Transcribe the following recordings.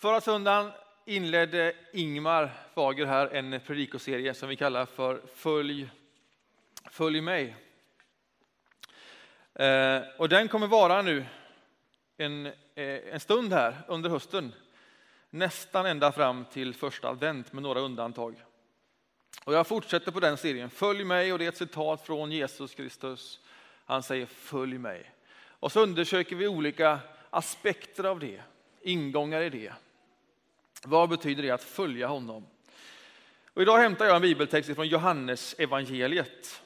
Förra söndagen inledde Ingmar Fager här en predikoserie som vi kallar för Följ, Följ mig. Eh, och den kommer vara nu en, eh, en stund här under hösten. Nästan ända fram till första advent med några undantag. Och jag fortsätter på den serien. Följ mig och det är ett citat från Jesus Kristus. Han säger följ mig. Och så undersöker vi olika aspekter av det, ingångar i det. Vad betyder det att följa honom? Och idag hämtar jag en bibeltext från Johannes evangeliet.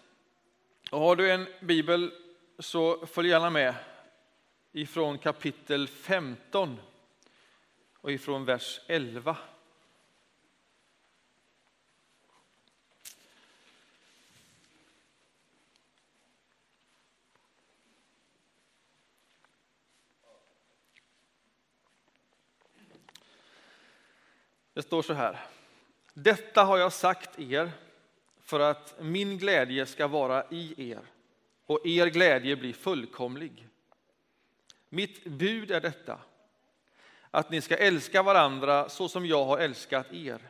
Och har du en bibel så följ gärna med ifrån kapitel 15 och ifrån vers 11. Det står så här. Detta har jag sagt er för att min glädje ska vara i er och er glädje bli fullkomlig. Mitt bud är detta, att ni ska älska varandra så som jag har älskat er.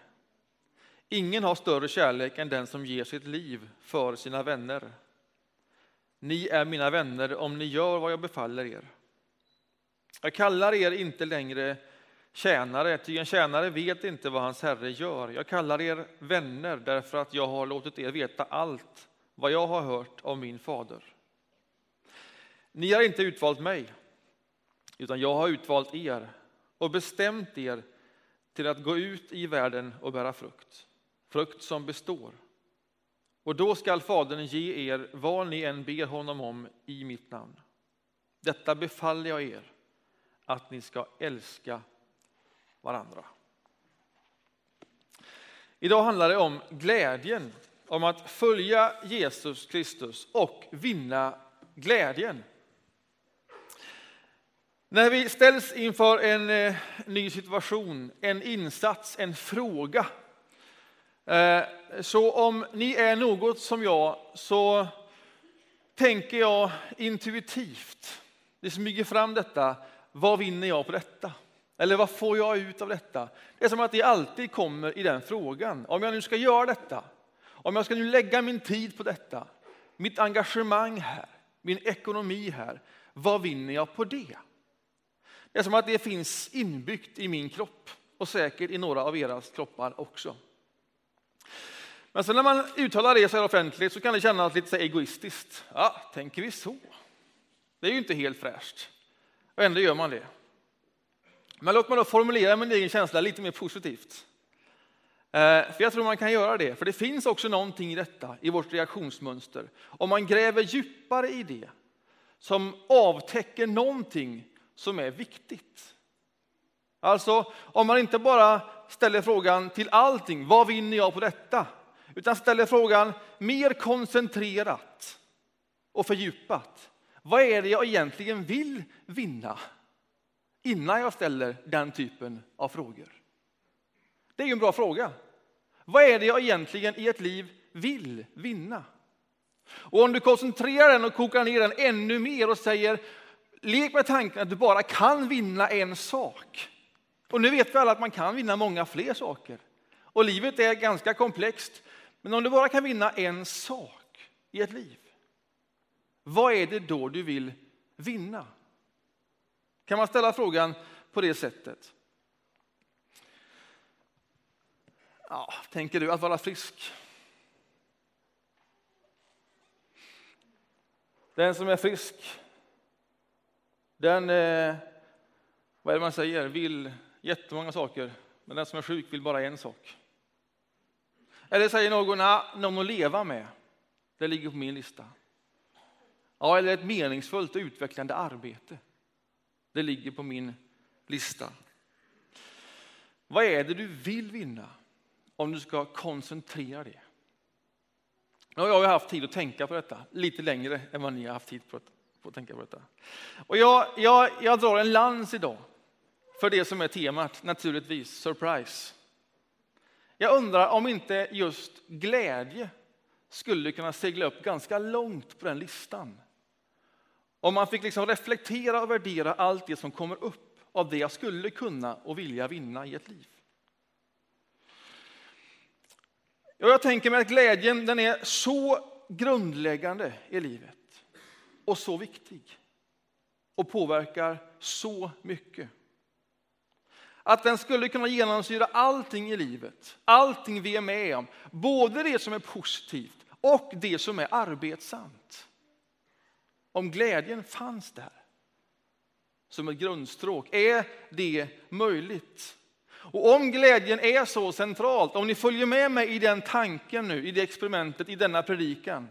Ingen har större kärlek än den som ger sitt liv för sina vänner. Ni är mina vänner om ni gör vad jag befaller er. Jag kallar er inte längre tjänare, ty en tjänare vet inte vad hans herre gör. Jag kallar er vänner därför att jag har låtit er veta allt vad jag har hört av min fader. Ni har inte utvalt mig, utan jag har utvalt er och bestämt er till att gå ut i världen och bära frukt, frukt som består. Och då skall Fadern ge er vad ni än ber honom om i mitt namn. Detta befaller jag er, att ni ska älska varandra. Idag handlar det om glädjen, om att följa Jesus Kristus och vinna glädjen. När vi ställs inför en eh, ny situation, en insats, en fråga. Eh, så om ni är något som jag så tänker jag intuitivt, det smyger fram detta, vad vinner jag på detta? Eller vad får jag ut av detta? Det är som att det alltid kommer i den frågan. Om jag nu ska göra detta, om jag ska nu lägga min tid på detta, mitt engagemang här, min ekonomi här, vad vinner jag på det? Det är som att det finns inbyggt i min kropp och säkert i några av era kroppar också. Men sen när man uttalar det så här offentligt så kan det kännas lite så egoistiskt. Ja, tänker vi så? Det är ju inte helt fräscht. Och ändå gör man det. Men låt mig då formulera min egen känsla lite mer positivt. Eh, för jag tror man kan göra det, för det finns också någonting i detta, i vårt reaktionsmönster. Om man gräver djupare i det, som avtäcker någonting som är viktigt. Alltså, om man inte bara ställer frågan till allting, vad vinner jag på detta? Utan ställer frågan mer koncentrerat och fördjupat. Vad är det jag egentligen vill vinna? Innan jag ställer den typen av frågor? Det är ju en bra fråga. Vad är det jag egentligen i ett liv vill vinna? Och om du koncentrerar den och kokar ner den ännu mer och säger lek med tanken att du bara kan vinna en sak. Och nu vet vi alla att man kan vinna många fler saker. Och livet är ganska komplext. Men om du bara kan vinna en sak i ett liv, vad är det då du vill vinna? Kan man ställa frågan på det sättet? Ja, tänker du att vara frisk? Den som är frisk, den, eh, vad är det man säger, vill jättemånga saker. Men den som är sjuk vill bara en sak. Eller säger någon, ah, någon att leva med, det ligger på min lista. Ja, eller ett meningsfullt och utvecklande arbete. Det ligger på min lista. Vad är det du vill vinna om du ska koncentrera det? Nu har jag haft tid att tänka på detta lite längre än vad ni har haft tid på att, på att tänka på detta. Och jag, jag, jag drar en lans idag för det som är temat, naturligtvis surprise. Jag undrar om inte just glädje skulle kunna segla upp ganska långt på den listan om man fick liksom reflektera och värdera allt det som kommer upp av det jag skulle kunna och vilja vinna i ett liv. Jag tänker mig att glädjen den är så grundläggande i livet och så viktig och påverkar så mycket. Att den skulle kunna genomsyra allting i livet, allting vi är med om, både det som är positivt och det som är arbetsamt. Om glädjen fanns där som ett grundstråk, är det möjligt? Och om glädjen är så centralt, om ni följer med mig i den tanken nu, i det experimentet, i denna predikan.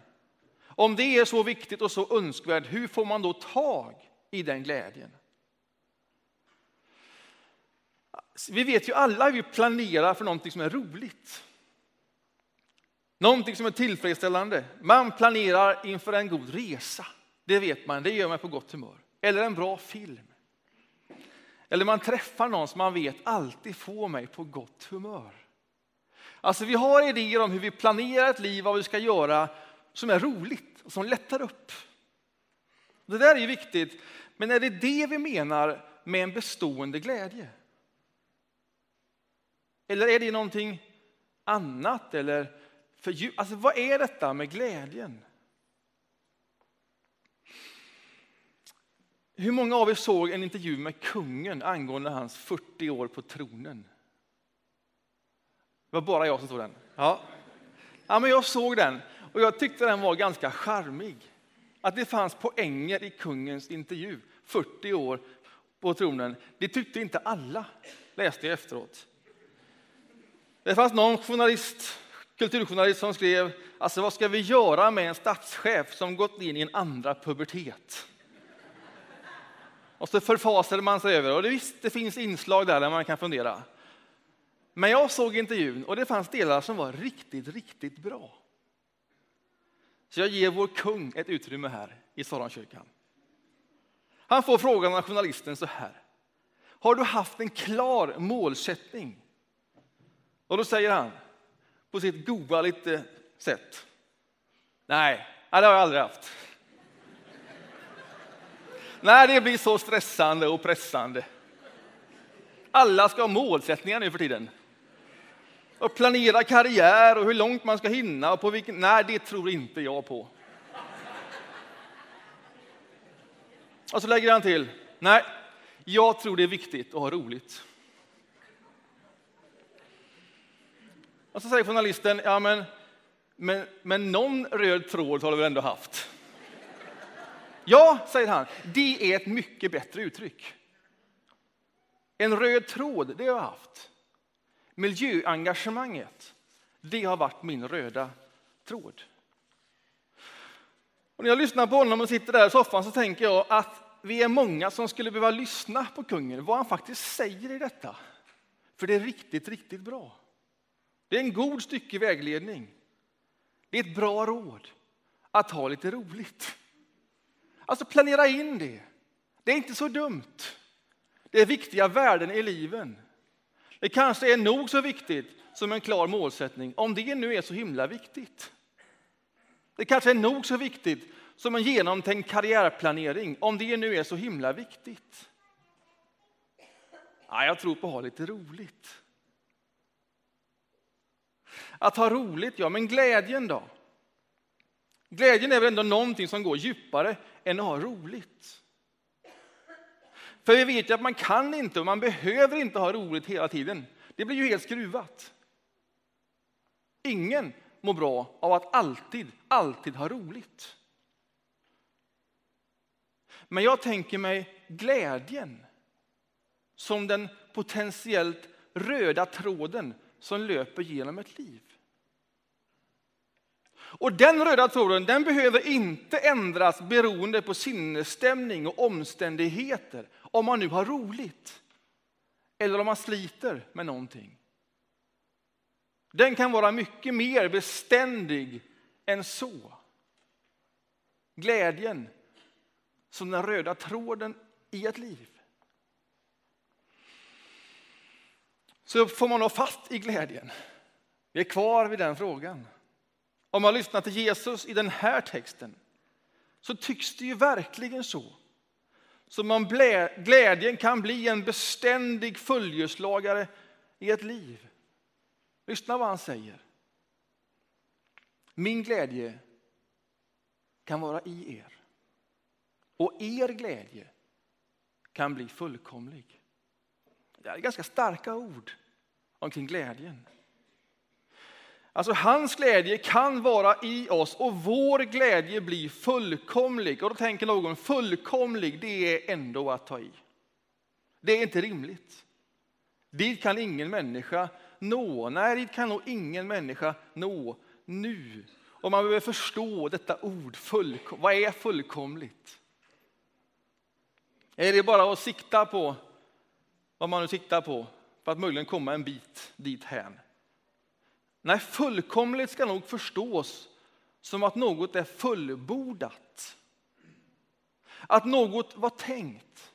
Om det är så viktigt och så önskvärt, hur får man då tag i den glädjen? Vi vet ju alla hur vi planerar för någonting som är roligt. Någonting som är tillfredsställande. Man planerar inför en god resa. Det vet man, det gör man på gott humör. Eller en bra film. Eller man träffar någon som man vet alltid får mig på gott humör. Alltså vi har idéer om hur vi planerar ett liv, vad vi ska göra som är roligt och som lättar upp. Det där är ju viktigt, men är det det vi menar med en bestående glädje? Eller är det någonting annat? Eller för, alltså, vad är detta med glädjen? Hur många av er såg en intervju med kungen angående hans 40 år på tronen? Det var bara jag som såg den. Ja. Ja, men jag såg den och jag tyckte den var ganska charmig. Att det fanns poänger i kungens intervju, 40 år på tronen, det tyckte inte alla, läste jag efteråt. Det fanns någon journalist, kulturjournalist som skrev, alltså vad ska vi göra med en statschef som gått in i en andra pubertet? Och så förfasade man sig över och det, visst, det finns inslag där, där man kan fundera. Men jag såg intervjun och det fanns delar som var riktigt, riktigt bra. Så jag ger vår kung ett utrymme här i Saronkyrkan. Han får frågan av journalisten så här. Har du haft en klar målsättning? Och då säger han på sitt goa lite sätt. Nej, det har jag aldrig haft. Nej, det blir så stressande och pressande. Alla ska ha målsättningar nu för tiden. Och planera karriär och hur långt man ska hinna och på vilken... Nej, det tror inte jag på. Och så lägger han till. Nej, jag tror det är viktigt att ha roligt. Och så säger journalisten, ja men, men, men någon röd tråd har du väl ändå haft? Ja, säger han, det är ett mycket bättre uttryck. En röd tråd, det har jag haft. Miljöengagemanget, det har varit min röda tråd. Och när jag lyssnar på honom och sitter där i soffan så tänker jag att vi är många som skulle behöva lyssna på kungen, vad han faktiskt säger i detta. För det är riktigt, riktigt bra. Det är en god stycke vägledning. Det är ett bra råd att ha lite roligt. Alltså planera in det. Det är inte så dumt. Det är viktiga värden i liven. Det kanske är nog så viktigt som en klar målsättning, om det nu är så himla viktigt. Det kanske är nog så viktigt som en genomtänkt karriärplanering, om det nu är så himla viktigt. Ja, jag tror på att ha lite roligt. Att ha roligt, ja, men glädjen då? Glädjen är väl ändå någonting som går djupare än att ha roligt. För vi vet ju att man kan inte och man behöver inte ha roligt hela tiden. Det blir ju helt skruvat. Ingen mår bra av att alltid, alltid ha roligt. Men jag tänker mig glädjen som den potentiellt röda tråden som löper genom ett liv. Och den röda tråden den behöver inte ändras beroende på sinnesstämning och omständigheter. Om man nu har roligt eller om man sliter med någonting. Den kan vara mycket mer beständig än så. Glädjen som den röda tråden i ett liv. Så får man nå fast i glädjen. Vi är kvar vid den frågan. Om man lyssnar till Jesus i den här texten så tycks det ju verkligen så Som om glädjen kan bli en beständig följeslagare i ett liv. Lyssna vad han säger. Min glädje kan vara i er och er glädje kan bli fullkomlig. Det är ganska starka ord omkring glädjen. Alltså hans glädje kan vara i oss och vår glädje blir fullkomlig. Och då tänker någon, fullkomlig, det är ändå att ta i. Det är inte rimligt. Dit kan ingen människa nå. Nej, dit kan nog ingen människa nå nu. Och man behöver förstå detta ord, fullkom vad är fullkomligt? Är det bara att sikta på vad man nu siktar på för att möjligen komma en bit dit hän? Nej, fullkomligt ska nog förstås som att något är fullbordat. Att något var tänkt.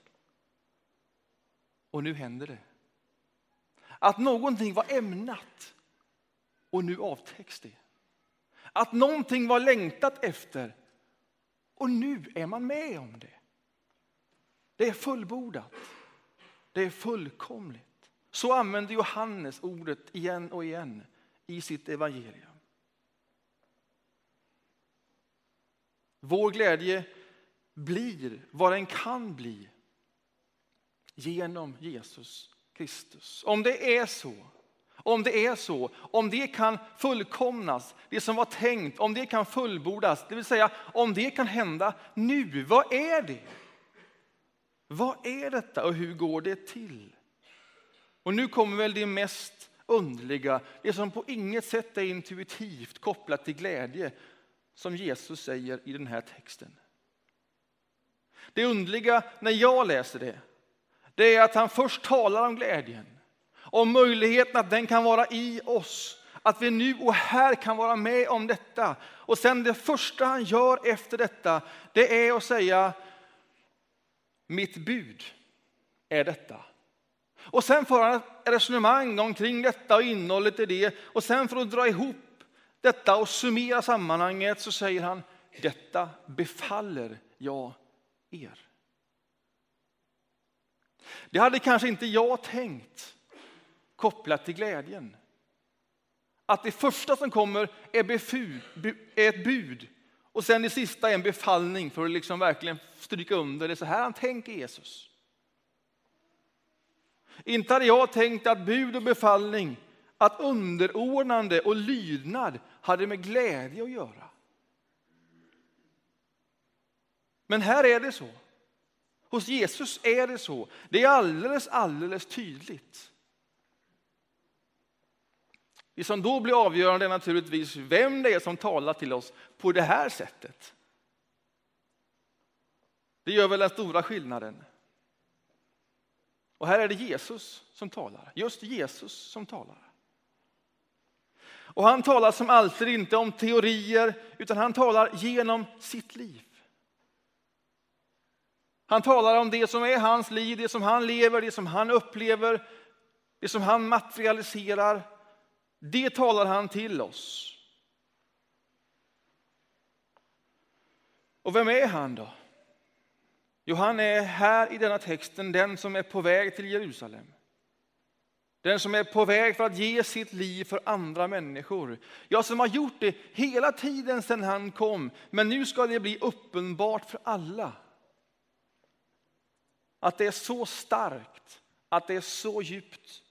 Och nu händer det. Att någonting var ämnat och nu avtäcks det. Att någonting var längtat efter och nu är man med om det. Det är fullbordat. Det är fullkomligt. Så använder Johannes ordet igen och igen i sitt evangelium. Vår glädje blir vad den kan bli genom Jesus Kristus. Om det är så, om det är så, om det kan fullkomnas, det som var tänkt, om det kan fullbordas, det vill säga om det kan hända nu, vad är det? Vad är detta och hur går det till? Och nu kommer väl det mest underliga, det som på inget sätt är intuitivt kopplat till glädje, som Jesus säger i den här texten. Det underliga när jag läser det, det är att han först talar om glädjen, om möjligheten att den kan vara i oss, att vi nu och här kan vara med om detta. Och sen det första han gör efter detta, det är att säga mitt bud är detta. Och sen för han ett resonemang omkring detta och innehållet i det. Och sen för att dra ihop detta och summera sammanhanget så säger han detta befaller jag er. Det hade kanske inte jag tänkt kopplat till glädjen. Att det första som kommer är, befu, är ett bud och sen det sista är en befallning för att liksom verkligen stryka under. Det är så här han tänker Jesus. Inte hade jag tänkt att bud och befallning, att underordnande och lydnad hade med glädje att göra. Men här är det så. Hos Jesus är det så. Det är alldeles, alldeles tydligt. Det som då blir avgörande är naturligtvis vem det är som talar till oss på det här sättet. Det gör väl den stora skillnaden. Och här är det Jesus som talar, just Jesus som talar. Och han talar som alltid inte om teorier, utan han talar genom sitt liv. Han talar om det som är hans liv, det som han lever, det som han upplever, det som han materialiserar. Det talar han till oss. Och vem är han då? Jo, han är här i denna texten den som är på väg till Jerusalem. Den som är på väg för att ge sitt liv för andra människor. Jag som har gjort det hela tiden sedan han kom. Men nu ska det bli uppenbart för alla. Att det är så starkt, att det är så djupt.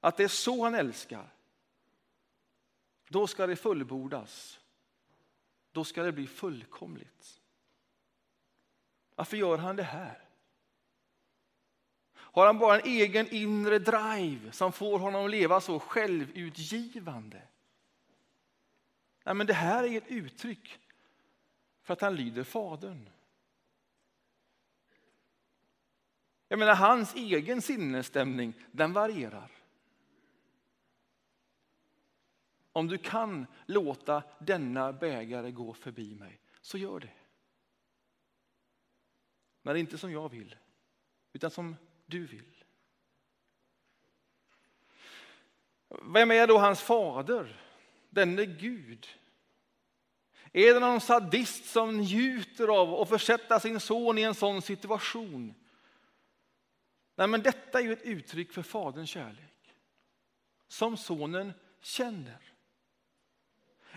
Att det är så han älskar. Då ska det fullbordas. Då ska det bli fullkomligt. Varför gör han det här? Har han bara en egen inre drive som får honom att leva så självutgivande? Nej, men det här är ett uttryck för att han lyder Fadern. Jag menar, hans egen sinnesstämning, den varierar. Om du kan låta denna bägare gå förbi mig, så gör det. Men inte som jag vill, utan som du vill. Vem är då hans fader, denne Gud? Är det någon sadist som njuter av att försätta sin son i en sån situation? Nej, men detta är ju ett uttryck för Faderns kärlek som sonen känner.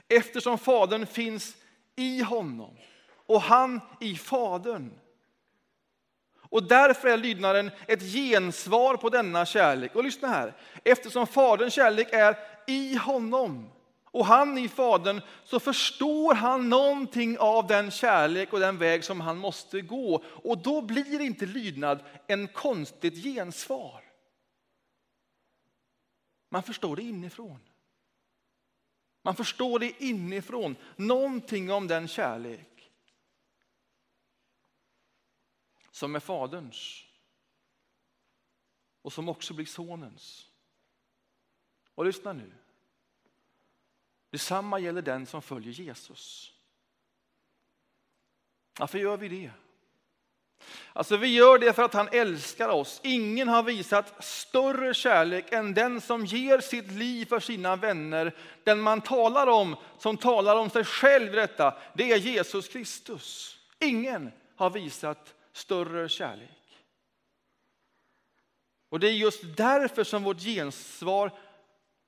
Eftersom Fadern finns i honom och han i Fadern. Och därför är lydnaden ett gensvar på denna kärlek. Och lyssna här, eftersom Faderns kärlek är i honom och han i Fadern så förstår han någonting av den kärlek och den väg som han måste gå. Och då blir inte lydnad en konstigt gensvar. Man förstår det inifrån. Man förstår det inifrån, någonting om den kärlek som är Faderns och som också blir Sonens. Och lyssna nu. Detsamma gäller den som följer Jesus. Varför gör vi det? Alltså vi gör det för att han älskar oss. Ingen har visat större kärlek än den som ger sitt liv för sina vänner. Den man talar om, som talar om sig själv detta, det är Jesus Kristus. Ingen har visat större kärlek. Och det är just därför som vårt gensvar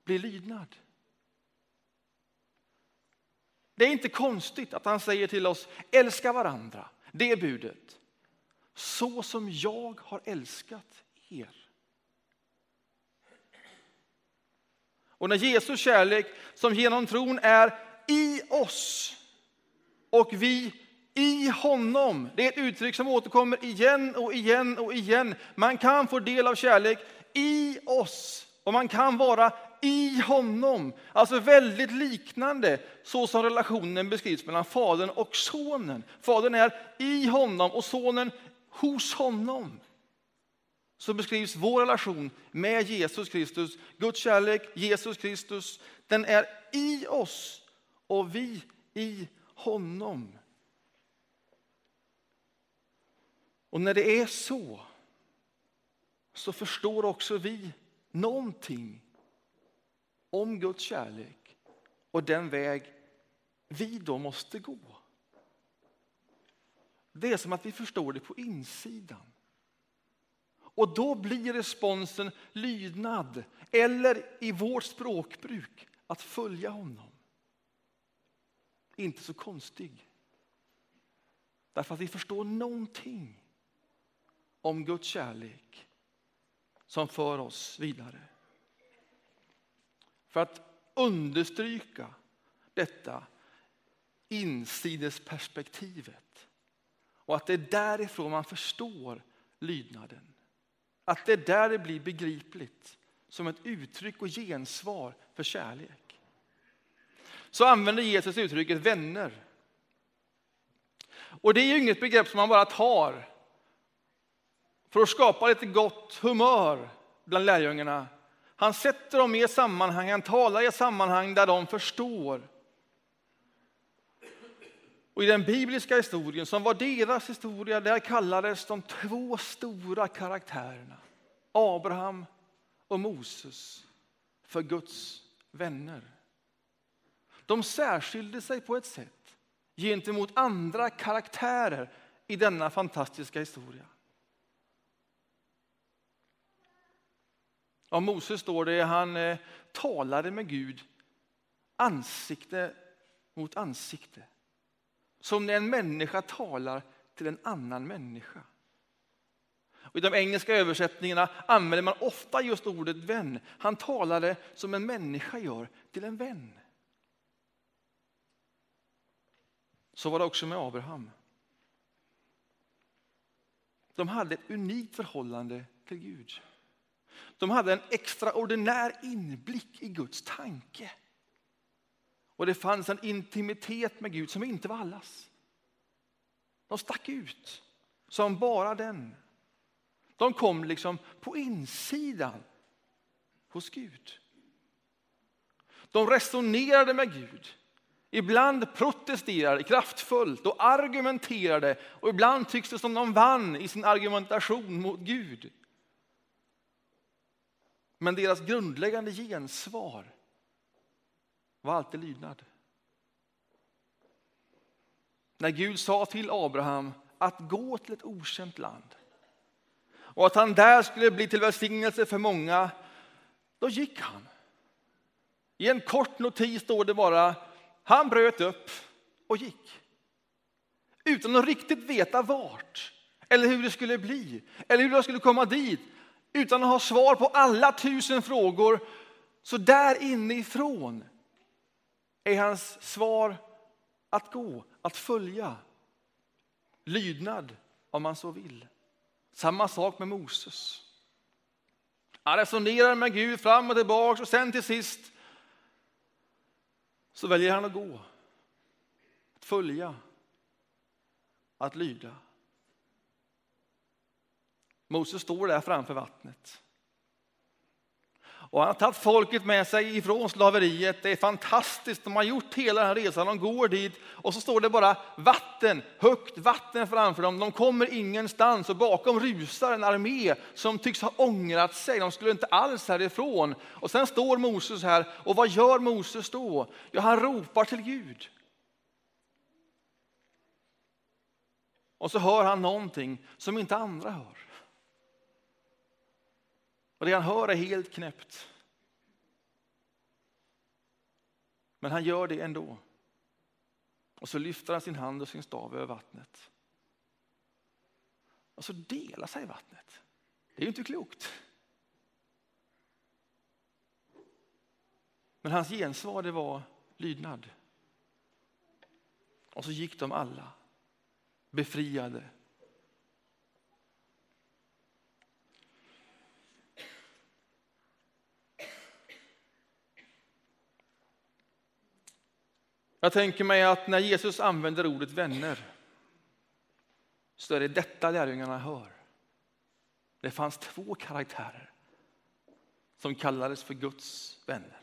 blir lydnad. Det är inte konstigt att han säger till oss, älska varandra. Det är budet. Så som jag har älskat er. Och när Jesus kärlek som genom tron är i oss och vi i honom. Det är ett uttryck som återkommer igen och igen och igen. Man kan få del av kärlek i oss och man kan vara i honom. Alltså väldigt liknande så som relationen beskrivs mellan Fadern och Sonen. Fadern är i honom och Sonen hos honom. Så beskrivs vår relation med Jesus Kristus. Guds kärlek, Jesus Kristus, den är i oss och vi i honom. Och när det är så, så förstår också vi någonting om Guds kärlek och den väg vi då måste gå. Det är som att vi förstår det på insidan. Och då blir responsen lydnad, eller i vårt språkbruk att följa honom. Inte så konstig. Därför att vi förstår någonting om Guds kärlek som för oss vidare. För att understryka detta insidesperspektivet och att det är därifrån man förstår lydnaden. Att det är där det blir begripligt som ett uttryck och gensvar för kärlek. Så använder Jesus uttrycket vänner. Och det är ju inget begrepp som man bara tar för att skapa lite gott humör bland lärjungarna han sätter dem i ett sammanhang, han talar i ett sammanhang där de förstår. Och I den bibliska historien, som var deras historia, där kallades de två stora karaktärerna, Abraham och Moses, för Guds vänner. De särskilde sig på ett sätt gentemot andra karaktärer i denna fantastiska historia. Om Moses står det han eh, talade med Gud ansikte mot ansikte. Som när en människa talar till en annan människa. Och I de engelska översättningarna använder man ofta just ordet vän. Han talade som en människa gör till en vän. Så var det också med Abraham. De hade ett unikt förhållande till Gud. De hade en extraordinär inblick i Guds tanke. Och det fanns en intimitet med Gud som inte var allas. De stack ut som bara den. De kom liksom på insidan hos Gud. De resonerade med Gud. Ibland protesterade kraftfullt och argumenterade och ibland tycks det som de vann i sin argumentation mot Gud. Men deras grundläggande gensvar var alltid lydnad. när Gud sa till Abraham att gå till ett okänt land och att han där skulle bli till välsignelse för många, då gick han. I en kort notis står det bara, han bröt upp och gick. Utan att riktigt veta vart, eller hur det skulle bli, eller hur han skulle komma dit. Utan att ha svar på alla tusen frågor. Så där inifrån är hans svar att gå, att följa. Lydnad, om man så vill. Samma sak med Moses. Han resonerar med Gud fram och tillbaka och sen till sist så väljer han att gå. Att följa. Att lyda. Moses står där framför vattnet. Och han har tagit folket med sig ifrån slaveriet. Det är fantastiskt. De har gjort hela den här resan. De går dit och så står det bara vatten, högt vatten framför dem. De kommer ingenstans och bakom rusar en armé som tycks ha ångrat sig. De skulle inte alls härifrån. Och sen står Moses här och vad gör Moses då? Ja, han ropar till Gud. Och så hör han någonting som inte andra hör. Och det han hör är helt knäppt. Men han gör det ändå. Och så lyfter han sin hand och sin stav över vattnet. Och så delar sig vattnet. Det är ju inte klokt. Men hans gensvar det var lydnad. Och så gick de alla befriade Jag tänker mig att när Jesus använder ordet vänner så är det detta lärjungarna hör. Det fanns två karaktärer som kallades för Guds vänner.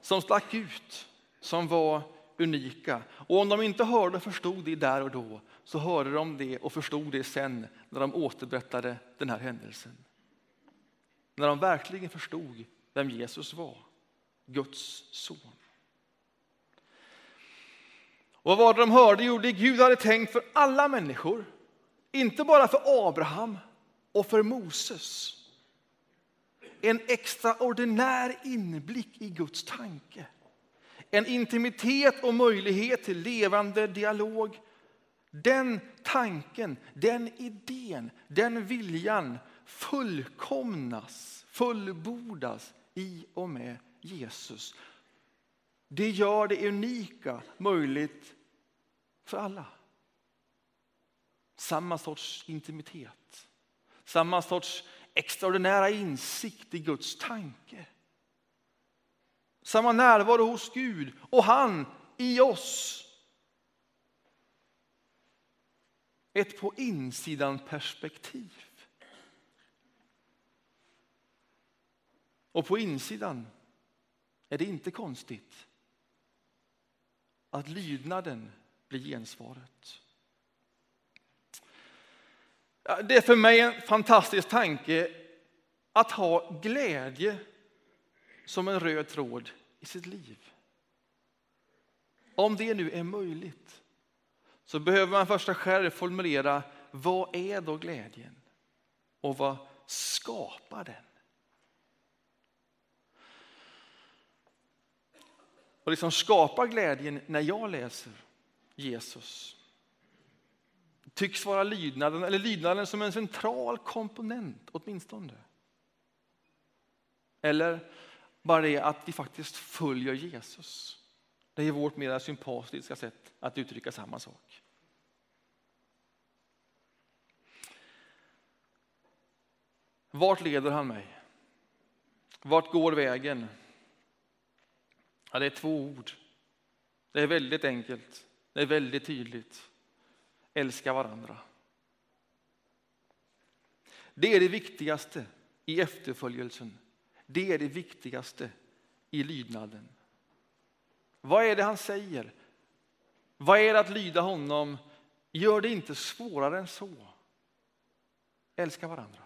Som stack ut, som var unika. Och om de inte hörde och förstod det där och då så hörde de det och förstod det sen när de återberättade den här händelsen. När de verkligen förstod vem Jesus var, Guds son. Och vad var det de hörde? Jo, det Gud hade tänkt för alla människor. Inte bara för Abraham och för Moses. En extraordinär inblick i Guds tanke. En intimitet och möjlighet till levande dialog. Den tanken, den idén, den viljan fullkomnas, fullbordas i och med Jesus. Det gör det unika möjligt för alla. Samma sorts intimitet, samma sorts extraordinära insikt i Guds tanke. Samma närvaro hos Gud och han i oss. Ett på insidan perspektiv. Och på insidan är det inte konstigt att lydnaden blir gensvaret. Det är för mig en fantastisk tanke att ha glädje som en röd tråd i sitt liv. Om det nu är möjligt så behöver man först själv formulera vad är då glädjen och vad skapar den? och liksom skapar glädjen när jag läser Jesus tycks vara lydnaden, eller lydnaden som en central komponent åtminstone. Eller bara det att vi faktiskt följer Jesus. Det är vårt mer sympatiska sätt att uttrycka samma sak. Vart leder han mig? Vart går vägen? Ja, det är två ord. Det är väldigt enkelt. Det är väldigt tydligt. Älska varandra. Det är det viktigaste i efterföljelsen. Det är det viktigaste i lydnaden. Vad är det han säger? Vad är det att lyda honom? Gör det inte svårare än så. Älska varandra.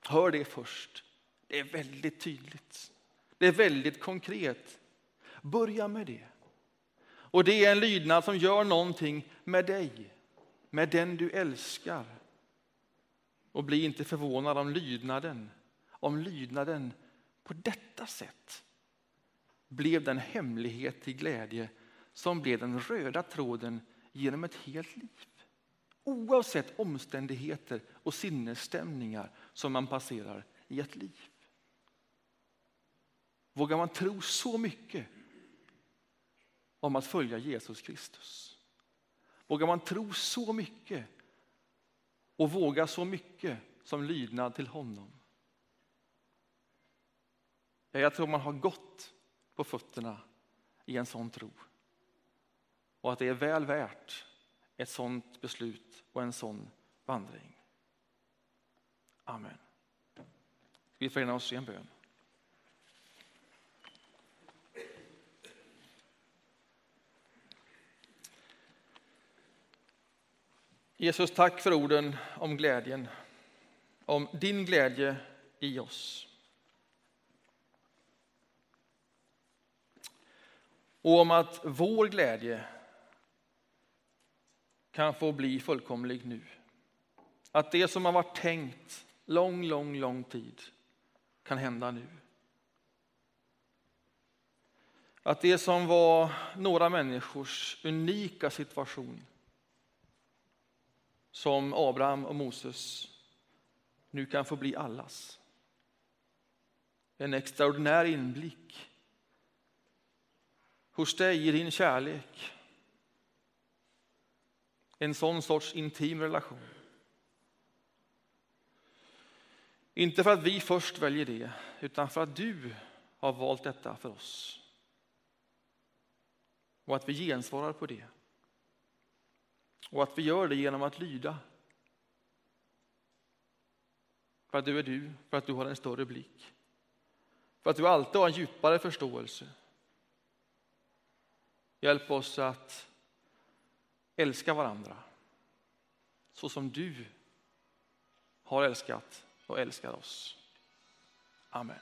Hör det först. Det är väldigt tydligt. Det är väldigt konkret. Börja med det. Och det är en lydnad som gör någonting med dig, med den du älskar. Och bli inte förvånad om lydnaden, om lydnaden på detta sätt blev den hemlighet till glädje som blev den röda tråden genom ett helt liv. Oavsett omständigheter och sinnesstämningar som man passerar i ett liv. Vågar man tro så mycket om att följa Jesus Kristus? Vågar man tro så mycket och våga så mycket som lydnad till honom? Jag tror man har gått på fötterna i en sån tro. Och att det är väl värt ett sånt beslut och en sån vandring. Amen. Vi förenar oss i en bön. Jesus, tack för orden om glädjen, om din glädje i oss. Och om att vår glädje kan få bli fullkomlig nu. Att det som har varit tänkt lång, lång, lång tid kan hända nu. Att det som var några människors unika situation som Abraham och Moses nu kan få bli allas. En extraordinär inblick hos dig i din kärlek. En sån sorts intim relation. Inte för att vi först väljer det, utan för att du har valt detta för oss. Och att vi gensvarar på det. Och att vi gör det genom att lyda. För att du är du, för att du har en större blick. För att du alltid har en djupare förståelse. Hjälp oss att älska varandra så som du har älskat och älskar oss. Amen.